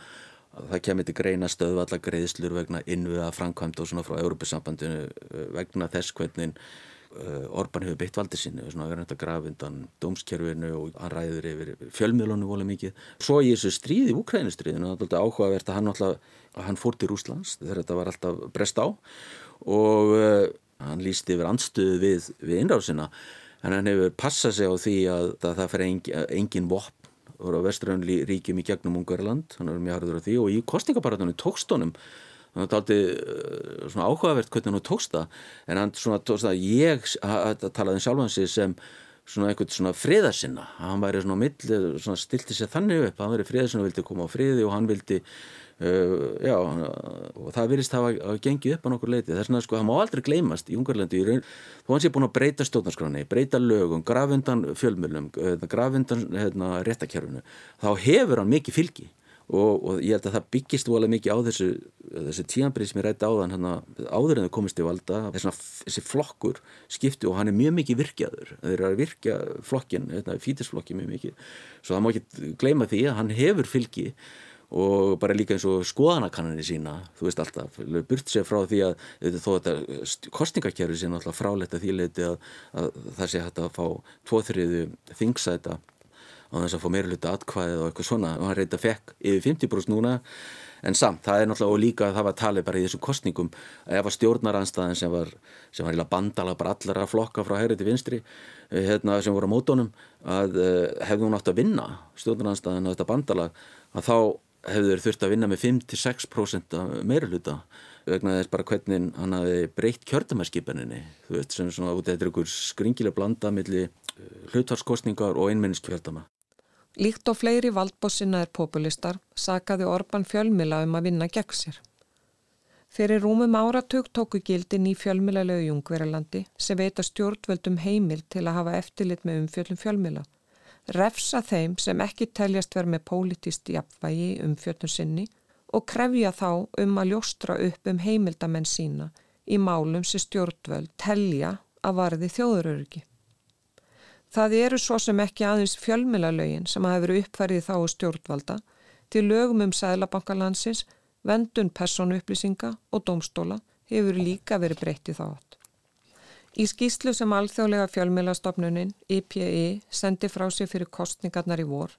[SPEAKER 7] að það kemur til greina stöðu allar greiðslur vegna innviða framkvæmt og svona frá Europasambandinu vegna þess hvernig Eh, Orban hefur beitt valdið sinni og svona verður þetta graf undan dómskerfinu og hann ræður yfir fjölmiðlunum volið mikið. Svo í þessu stríði, Úkrænustriðinu, það er alltaf áhugavert að hann, alltaf, hann fór til Rúslands þegar þetta var alltaf brest á. Og uh, hann lísti yfir anstuðu við, við innráðsina en hann hefur passað sig á því að, að það fer engin, engin vopn og veströðunli ríkjum í gegnum Ungarland, hann er mjög harður á því. Og í kostningaparatunum tókstónum það er aldrei svona áhugavert hvernig hann tókst það. En hann svona tókst það ég talaði um sjálfansi sem svona eitthvað svona friðarsinna. Hann væri svona mill, svona stilti sér þannig upp. Hann væri friðarsinna og vildi koma á friði og hann vildi uh, já og það virðist hafa að gengi upp á nokkur leiti þess að sko það má aldrei gleymast í Ungarlandi þó hann sé búin að breyta stjórnarskráni breyta lögum, grafundan fjölmjölum grafundan hérna, réttakjörfunu þá hefur hann mikið fylgi og, og ég held að það byggist volið mikið á þessu, þessu tíanbrið sem ég rætti áðan hana, áður en þau komist í valda þessi, þessi flokkur skipti og hann er mjög mikið virkjaður. Þeir eru að virkja flokkin, hérna, fítisflokkin mjög mikið. Svo það má ekki gleyma því að hann hefur fylgi og bara líka eins og skoðanakannanir sína þú veist alltaf, burt sér frá því að þó að kostningakerfi sé náttúrulega frálegt að því leiti að, að það sé hægt að fá tvoþriðu þingsæta á þess að fá meira hluti atkvæðið og eitthvað svona og hann reynda fekk yfir 50% núna. En samt, það er náttúrulega og líka það var talið bara í þessum kostningum ef að stjórnaranstæðin sem var sem var bandala bara allara flokka frá hægri til vinstri eh, hérna, sem voru á mótónum að uh, hefðu hún átt að vinna stjórnaranstæðin á þetta bandala að þá hefðu þeir þurft að vinna með 5-6% meira hluta vegna þess bara hvernig hann hafi breytt kjördamærskipaninni þú veist sem svona, þetta er einhver skringileg blanda millir eh, hlutvarskostningar og einmenniskjördama
[SPEAKER 1] Líkt og fleiri valdbóssina er populistar, sakaði Orban fjölmila um að vinna gegn sér. Fyrir rúmum áratug tóku gildin í fjölmilalegu Jungverðarlandi sem veita stjórnvöldum heimil til að hafa eftirlit með umfjöllum fjölmila. Refsa þeim sem ekki teljast verð með pólitist jafnvægi umfjöllum sinni og krefja þá um að ljóstra upp um heimildamenn sína í málum sem stjórnvöld telja að varði þjóðuröryggi. Það eru svo sem ekki aðeins fjölmilalögin sem hafa verið uppfærið þá stjórnvalda til lögum um sæðlabankalansins, vendun persónuupplýsinga og domstóla hefur líka verið breyttið þátt. Í skýslu sem alþjóðlega fjölmilastofnunin IPI e, sendi frá sig fyrir kostningarnar í vor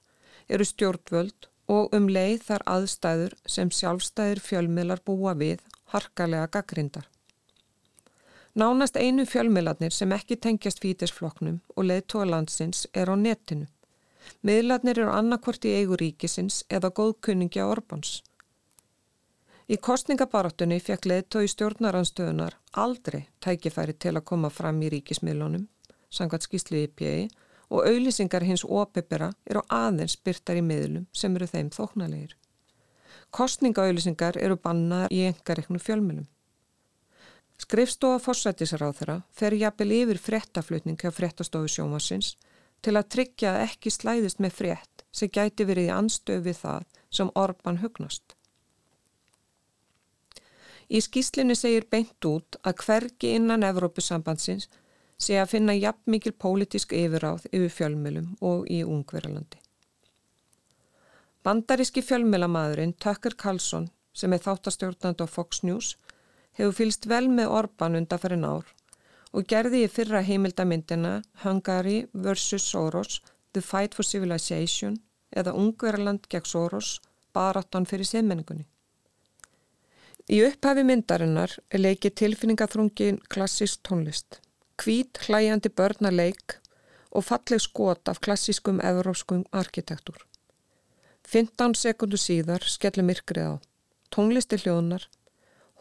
[SPEAKER 1] eru stjórnvöld og um leið þar aðstæður sem sjálfstæðir fjölmilar búa við harkalega gaggrindar. Nánast einu fjölmiðlarnir sem ekki tengjast fítisfloknum og leðtóa landsins er á netinu. Miðlarnir eru annarkvort í eigu ríkisins eða góðkunningi á Orbáns. Í kostningabaráttunni fekk leðtói stjórnaranstöðunar aldrei tækifæri til að koma fram í ríkismiðlunum, sangað skýslu IPA og auðlýsingar hins ópepera eru aðeins byrtar í miðlum sem eru þeim þóknalegir. Kostningaauðlýsingar eru bannaðar í engareiknu fjölmjölum. Skrifstofa þeirra fer jafnvel yfir fréttaflutning hjá fréttastofu sjómasins til að tryggja að ekki slæðist með frétt sem gæti verið í anstöð við það sem Orban hugnast. Í skýslinni segir beint út að hvergi innan Evrópusambandsins sé að finna jafn mikil pólitísk yfiráð yfir fjölmjölum og í Ungverjalandi. Bandaríski fjölmjölamadurinn Tucker Carlson sem er þáttastjórnand á Fox News hefur fylst vel með Orban undanferðin ár og gerði í fyrra heimildamindina Hungary vs. Soros The Fight for Civilization eða Ungverjaland gegn Soros baráttan fyrir siðmenningunni. Í upphafi myndarinnar leikið tilfinningaþrungin klassísk tónlist, hvít hlæjandi börnarleik og falleg skot af klassískum evrópskum arkitektúr. 15 sekundu síðar skellur myrkrið á. Tónlisti hljóðnar,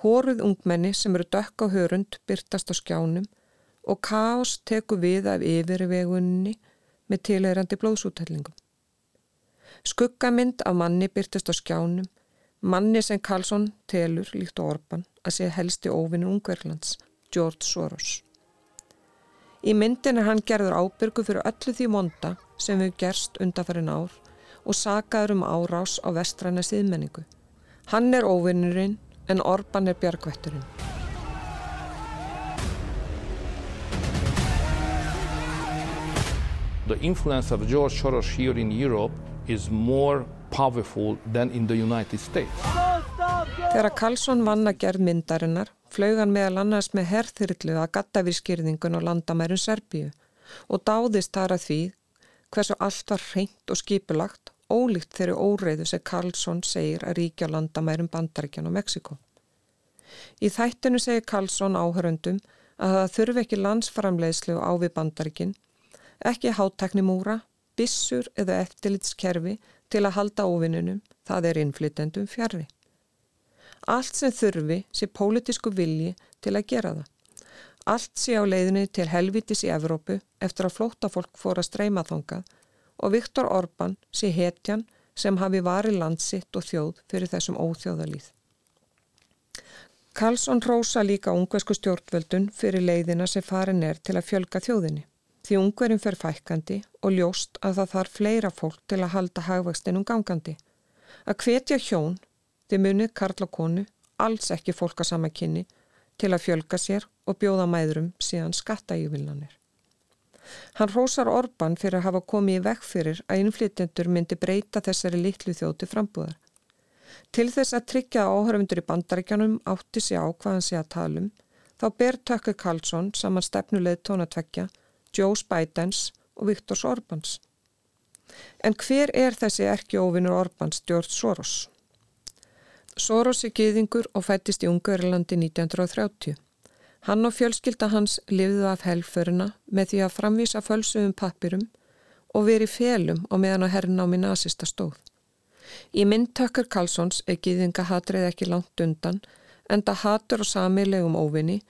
[SPEAKER 1] hóruð ungmenni sem eru dökk á hörund byrtast á skjánum og kás teku við af yfirvegunni með tilegrandi blóðsútellingum. Skuggamind af manni byrtast á skjánum Manni sem Karlsson telur líkt á orban að sé helsti óvinni Ungverðlands, George Soros. Í myndin er hann gerður ábyrgu fyrir öllu því monda sem við gerst undanferðin ár og sagaður um árás á vestræna síðmenningu. Hann er óvinnurinn en orban er bjargvætturinn.
[SPEAKER 2] The influence of George Soros here in Europe is more powerful than in the United States.
[SPEAKER 1] Þegar Karlsson vann að gerð myndarinnar flög hann meðal annars með herþyrlu að gattavískýrningun á landamærum Serbíu og dáðist þar að því hversu allt var reynt og skipulagt ólíkt þeirri óreiðu sem Karlsson segir að ríkja landamærum Bandaríkjan og Mexiko. Í þættinu segir Karlsson áhöröndum að það þurfi ekki landsframleiðslu á við Bandaríkin, ekki hátteknimúra, bissur eða eftirlitskerfi til að halda óvinnunum, það er innflytendum fjari. Allt sem þurfi sé pólitísku vilji til að gera það. Allt sé á leiðinni til helvitis í Evrópu eftir að flóta fólk fór að streyma þongað og Viktor Orban sé hetjan sem hafi varið landsitt og þjóð fyrir þessum óþjóðalíð. Karlsson rósa líka ungversku stjórnvöldun fyrir leiðina sem farin er til að fjölga þjóðinni því ungverðin fer fækandi og ljóst að það þarf fleira fólk til að halda hagvægstinum gangandi. Að hvetja hjón, þið munið Karl og konu, alls ekki fólk að sama kynni, til að fjölga sér og bjóða mæðurum síðan skattaívillanir. Hann rósar Orban fyrir að hafa komið í vekk fyrir að innflytjendur myndi breyta þessari litlu þjóti frambúðar. Til þess að tryggja áhörfundur í bandaríkjanum átti sig á hvað hann sé að talum, þá ber Tökkur Karlsson saman stefnuleið tónatveggja Joe Bidens og Viktors Orbans. En hver er þessi erki óvinnur Orbans, George Soros? Soros er giðingur og fættist í Ungverðurlandi 1930. Hann og fjölskylda hans lifðu af helgföruna með því að framvísa fölsuðum pappirum og veri félum og meðan á herrnámi nazista stóð. Í myndtökkur Karlssons er giðingahatrið ekki langt undan en það hatur og samilegum óvinni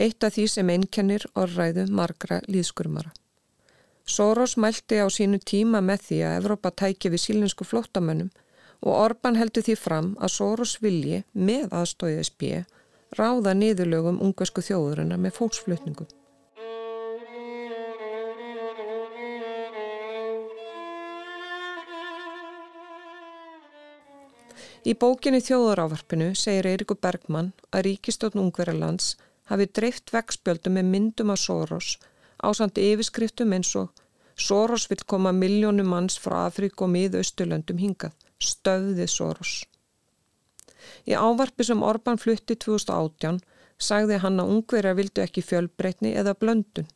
[SPEAKER 1] eitt af því sem einkennir orðræðu margra líðskurmara. Soros mælti á sínu tíma með því að Evrópa tæki við sílinsku flóttamönnum og Orban heldur því fram að Soros vilji með aðstóðið spjö ráða niðurlögum ungversku þjóðurinnar með fólksflutningum. Í bókinni Þjóðarávarpinu segir Eirikur Bergmann að ríkistofn Ungverðarlands hafi dreift vegspjöldum með myndum af Soros ásandi yfirskriftum eins og Soros vil koma miljónum manns frá Afrík og miðausturlöndum hingað, stöðið Soros. Í ávarpi sem Orban flutti 2018 sagði hann að ungverjar vildu ekki fjölbreytni eða blöndun.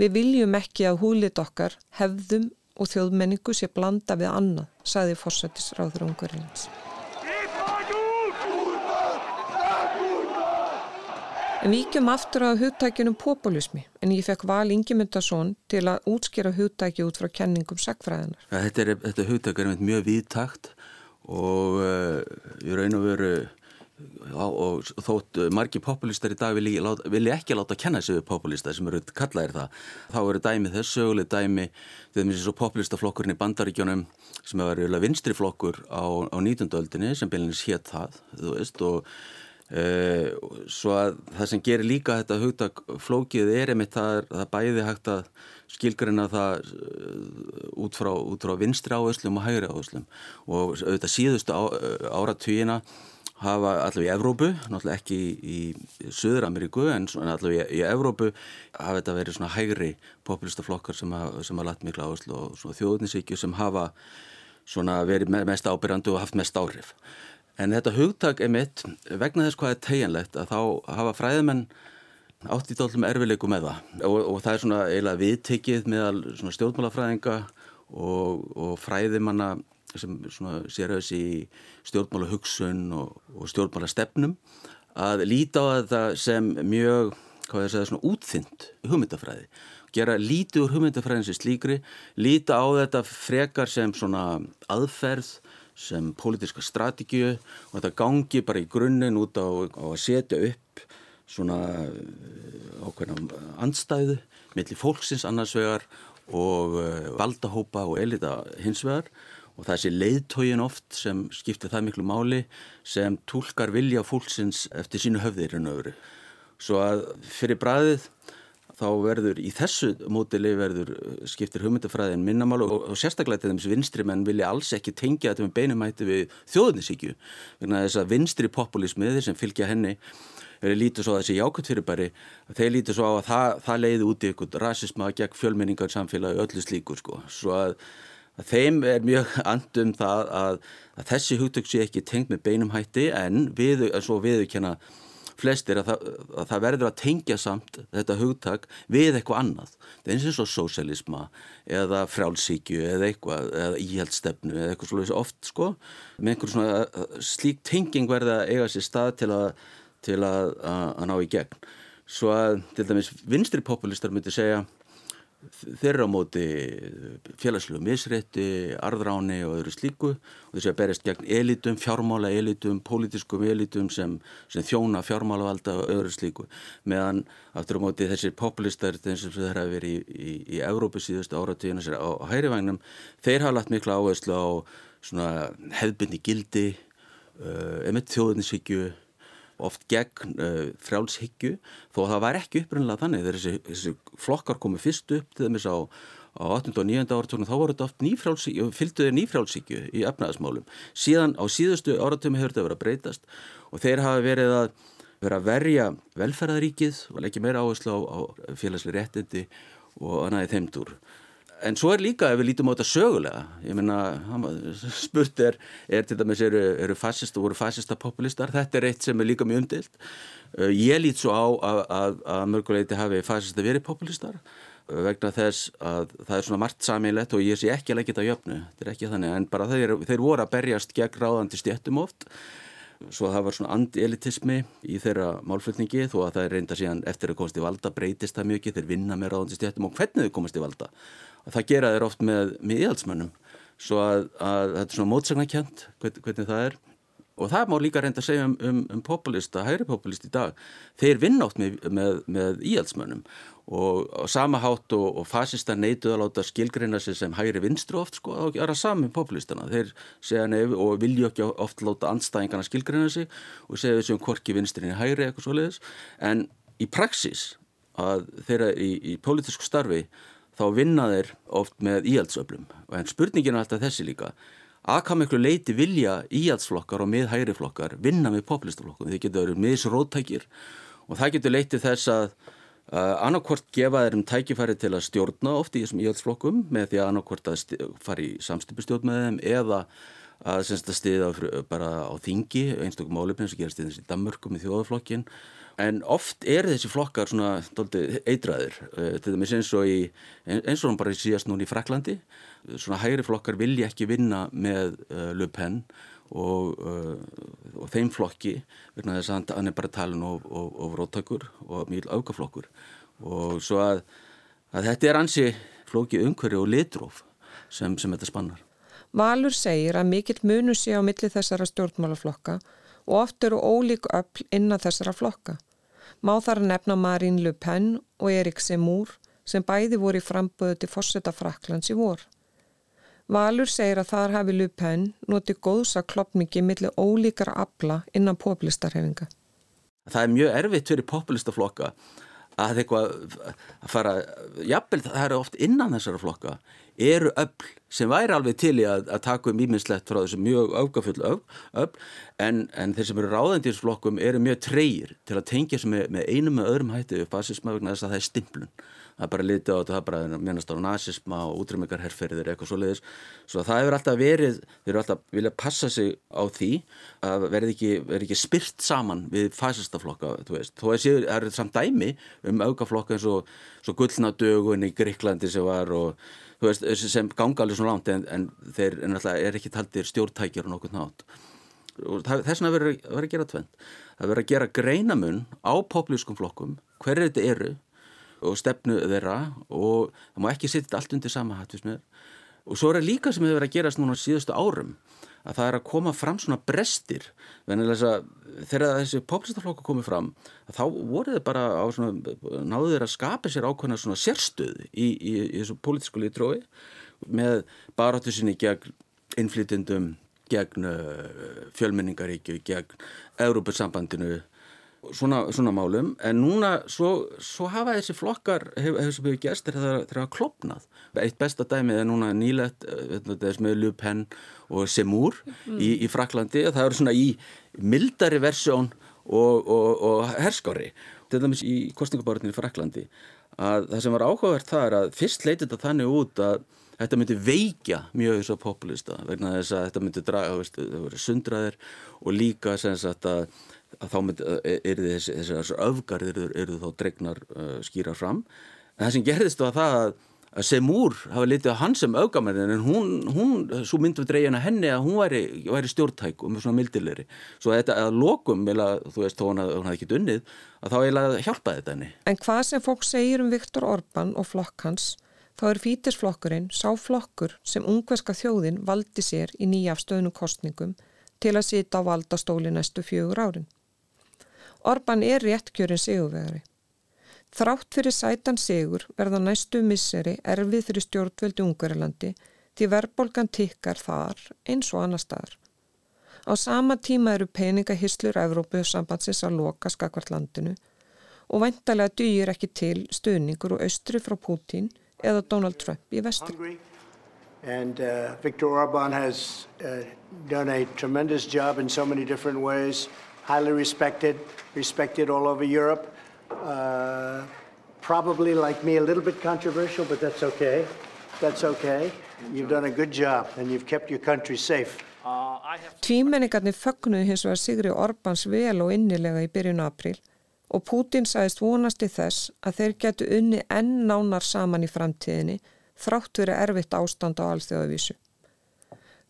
[SPEAKER 1] Við viljum ekki að húlit okkar, hefðum og þjóðmenningu sé blanda við annað, sagði fórsættisráður ungverjarlands. En vikjum aftur á hugtækjunum populismi en ég fekk val Ingemyndarsson til að útskýra hugtæki út frá kenningum sagfræðinar.
[SPEAKER 7] Ja, þetta, þetta hugtæk er mjög viðtakt og ég raun og veru og þótt margi populistar í dag vilja vil ekki láta að kenna sig við populistar sem eru kallaðir það þá eru dæmi þess söguleg dæmi þegar mér sé svo populistaflokkurinn í bandaríkjónum sem verið vinstri flokkur á, á 19. öldinni sem bylnins hétt það þú veist og e, svo að það sem gerir líka þetta hugtak flókið er einmitt það, það bæði hægt að skilgarina það út frá, út frá vinstri áherslum og hægri áherslum og auðvitað síðustu á, áratvíina hafa allavega í Evrópu, náttúrulega ekki í, í Suður-Ameríku en allavega í, í Evrópu hafa þetta verið svona hægri populistaflokkar sem hafa haf lagt miklu áherslu og svona þjóðninsíkju sem hafa verið mest ábyrjandu og haft mest áhrif. En þetta hugtak er mitt vegna þess hvað er tegjanlegt að þá hafa fræðimenn átt í dálum erfilegu með það og, og það er svona eiginlega viðtekið meðal stjórnmálafræðinga og, og fræðimanna sem sér auðvitað í stjórnmála hugsun og, og stjórnmála stefnum að líta á þetta sem mjög, hvað ég segja, svona útþynd hugmyndafræði. Gera lítið úr hugmyndafræðin sem slíkri, líta á þetta frekar sem svona aðferð, sem pólitíska strategíu og þetta gangi bara í grunninn út á, á að setja upp svona eh, ákveðna andstæðu millir fólksins annars vegar og uh, valdahópa og elita hins vegar og það sé leiðtógin oft sem skiptir það miklu máli sem tólkar vilja fólksins eftir sínu höfðir en öðru. Svo að fyrir bræðið þá verður í þessu mótili verður skiptir hugmyndafræðin minnamál og, og sérstaklega til þess að vinstri menn vilja alls ekki tengja þetta með beinumætti við þjóðnisíkju. Þess að vinstri populismið sem fylgja henni verið lítið svo að þessi jákvæmt fyrirbæri þeir lítið svo á að það, það leiði út í ykkur rasisma gegn fjölmenningar samfélagi öllu slíkur sko. Svo að að þeim er mjög andum það að, að þessi hugtök sé ekki tengt með beinum hætti en við, svo viðurkenna flestir að það, að það verður að tengja samt þetta hugtak við eitthvað annað. Það er eins og sósjálisma eða frálsíkju eða eitthvað, eða íhjaldstefnu eða eitthvað svolítið oft sko. Með einhver svona slík tenging verða eiga sér stað til að, til að, að ná í gegn. Svo að til dæmis vinstri populistar myndi segja þeirra á móti félagslegu misrétti, arðráni og öðru slíku og þess að berjast gegn elitum, fjármála elitum, pólitískum elitum sem, sem þjóna fjármálavalda og öðru slíku meðan aftur á móti þessir populistar eins og þeir hafa verið í, í, í Európu síðustu áratíðinu á, á hærivagnum þeir hafa lagt miklu áherslu á hefðbindi gildi, uh, emitt þjóðninsíkju oft gegn uh, frjálshyggju þó það var ekki upprunnilega þannig þegar þessi, þessi flokkar komu fyrst upp til þess að á 18. og 9. áratögnum þá voru þetta oft nýfrjálshyggju, fylgduði nýfrjálshyggju í efnaðasmálum. Síðan á síðustu áratögnum hefur þetta verið að breytast og þeir hafa verið að vera að verja velferðaríkið og ekki meira áherslu á, á félagslega réttindi og annaði þeimdur en svo er líka ef við lítum á þetta sögulega ég menna, spurt er, er til dæmis eru, eru fascista, voru fascista populistar, þetta er eitt sem er líka mjög umdilt uh, ég lít svo á að, að, að mörguleiti hafi fascista verið populistar uh, vegna þess að það er svona margt samílegt og ég sé ekki að leggja þetta á jöfnu. Þetta er ekki þannig, en bara þeir, þeir voru að berjast gegn ráðandi stjættum oft. Svo það var svona anti-elitismi í þeirra málflutningi þó að það er reynda síðan eftir að komast í valda breytist það mjög, þeir vinna með ráðandi stjættum og hvernig þau komast í valda það gera þeir oft með miðjaldsmönnum svo að, að þetta er svona mótsagnakjönd hvernig, hvernig það er. Og það má líka reynda að segja um, um, um populista, hægri populist í dag. Þeir vinna oft með, með, með íhaldsmönnum. Og, og sama hátt og, og fasista neituð að láta skilgreina sig sem hægri vinstru oft sko og gera saman populistana. Þeir segja nefn og vilja ekki oft láta andstæðingarna skilgreina sig og segja þessum korki vinstrinni hægri eitthvað svoleiðis. En í praxis að þeirra í, í pólitísku starfi þá vinna þeir oft með íhaldsöflum. En spurningin er alltaf þessi líka að hvað miklu leiti vilja íhaldsflokkar og miðhægri flokkar vinna með populistaflokkum? Þeir getur verið misróttækir. Og það getur leitið þess að uh, annarkvort gefa þeir um tækifæri til að stjórna oft í þessum íhaldsflokkum með því að annarkvort að fara í samstipustjórn með þeim eða að, stiða bara á þingi einstaklega málefni sem gerast í þessi Danmörkum í þjóðaflokkin En oft er þessi flokkar svona doldið, eitraðir, uh, til dæmis eins og, í, eins og bara síðast núna í Fraklandi. Svona hægri flokkar vilja ekki vinna með uh, Le Pen og, uh, og þeim flokki vegna þess að hann er bara talin og, og róttakur og mjög aukaflokkur. Og svo að, að þetta er ansi flóki umhverju og litróf sem, sem þetta spannar.
[SPEAKER 1] Valur segir að mikill munu sé á milli þessara stjórnmálaflokka og oft eru ólík öll innan þessara flokka. Má þar nefna Marine Le Pen og Erik Semur sem bæði voru í framböðu til fórseta Fraklands í vor. Valur segir að þar hafi Le Pen notið góðsa klopningi millir ólíkara abla innan populistarhefinga.
[SPEAKER 7] Það er mjög erfitt fyrir populistaflokka að eitthvað að fara, jafnvel það eru oft innan þessara flokka, eru öll sem væri alveg til í að, að taka um íminnslegt frá þessu mjög aukafull öll, en, en þeir sem eru ráðendísflokkum eru mjög treyir til að tengja sem með, með einum með öðrum hætti upp fasisma vegna þess að það er stimplun það er bara litið á þetta, það er bara mennast á nazisma og útrymmingarherrferðir eitthvað svo leiðis svo það hefur alltaf verið þeir eru alltaf viljað passa sig á því að verði ekki, verði ekki spyrt saman við fasistaflokka, þú veist. Þó að það eru samt dæmi um aukaflokka eins og gullnadögun í Gríklandi sem var og þú veist, sem ganga alveg svona langt en, en þeir en alltaf er ekki taldir stjórntækjar og nokkur nátt og þess vegna verður að gera tvent það verður að gera greinamun á populískum flokkum hverju þetta eru og stefnu þeirra og það má ekki setja allt undir sama hattusmiður og svo er það líka sem hefur verið að gerast núna síðustu árum að það er að koma fram svona brestir. Þegar þessi populistaflokku komið fram þá voru þau bara á svona náðu þeir að skapa sér ákveðna svona sérstöð í, í, í þessu pólitísku litrói með baráttu sinni gegn innflytjendum gegn uh, fjölmenningaríkju gegn Európa-sambandinu svona, svona málum en núna svo, svo hafa þessi flokkar hefur hef, hef gerst þegar það er klopnað eitt besta dæmið er núna nýlegt eh, þess með Le Pen og Semur mm. í, í Fraklandi það eru svona í mildari versjón og, og, og herskári til dæmis í kostningaborðinni í Fraklandi að það sem var áhugavert það er að fyrst leitið þetta þannig út að þetta myndi veikja mjög þess að populista vegna þess að þetta myndi draga, veist, það voru sundraðir og líka sem sagt að að þá eru þessi, þessar öfgar eru, þá dregnar uh, skýra fram. En það sem gerðist var það að, að Semúr hafa litið á hans sem öfgamæðin en hún, hún svo myndum við dreygina henni að hún væri, væri stjórntæk og með svona mildilegri. Svo þetta að lokum, þú veist, þó hún hafði ekki dunnið að þá eiginlega hjálpaði þetta henni.
[SPEAKER 1] En hvað sem fólk segir um Viktor Orbán og flokk hans þá er fítisflokkurinn sá flokkur sem ungverska þjóðin valdi sér í nýjafstöðnum kostningum til að sita á valdastóli næstu fjögur árin. Orban er réttkjörin sigurvegari. Þrátt fyrir sætan sigur verða næstu misseri erfið fyrir stjórnvöldi Ungverilandi því verðbolgan tikkar þar eins og annar staðar. Á sama tíma eru peningahyslur Evrópu sambandsins að loka skakvart landinu og væntalega dýr ekki til stuðningur og austri frá Putin eða Donald Trump í vestri.
[SPEAKER 8] And uh, Viktor Orbán has uh, done a tremendous job in so many different ways highly respected, respected all over Europe. Uh, probably like me, a little bit controversial, but that's okay. That's okay. You've done a good job and you've kept your country safe.
[SPEAKER 1] Tvímenningarnir fögnuði hins vegar Sigri Orbáns vel og innilega í byrjun april og Pútin sæðist vonast í þess að þeir getu unni enn nánar saman í framtíðinni þrátt verið erfitt ástand á alþjóðavísu.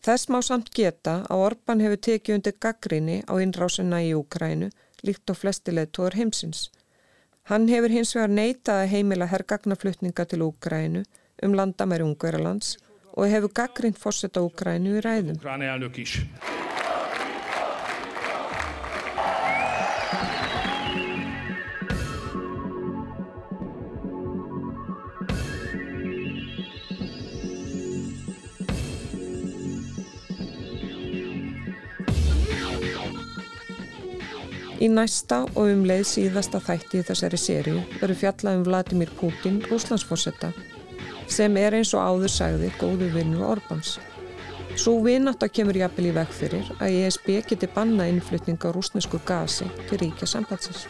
[SPEAKER 1] Þess má samt geta að Orban hefur tekið undir gaggrinni á innrásina í Úkrænu líkt á flestileg tóður heimsins. Hann hefur hins vegar neitað að heimila herrgagnaflutninga til Úkrænu um landamæri Ungverðarlands og hefur gaggrind fórsetta Úkrænu í ræðum. Í næsta og um leið síðasta þætti í þessari sériu verður fjallað um Vladimir Putin, rúslandsforsetta, sem er eins og áður sagði góðu vinnur Orbáns. Svo vinnátt að kemur jafnvel í veg fyrir að ESB geti banna innflutninga rúsnesku gasi til ríkja sambandsins.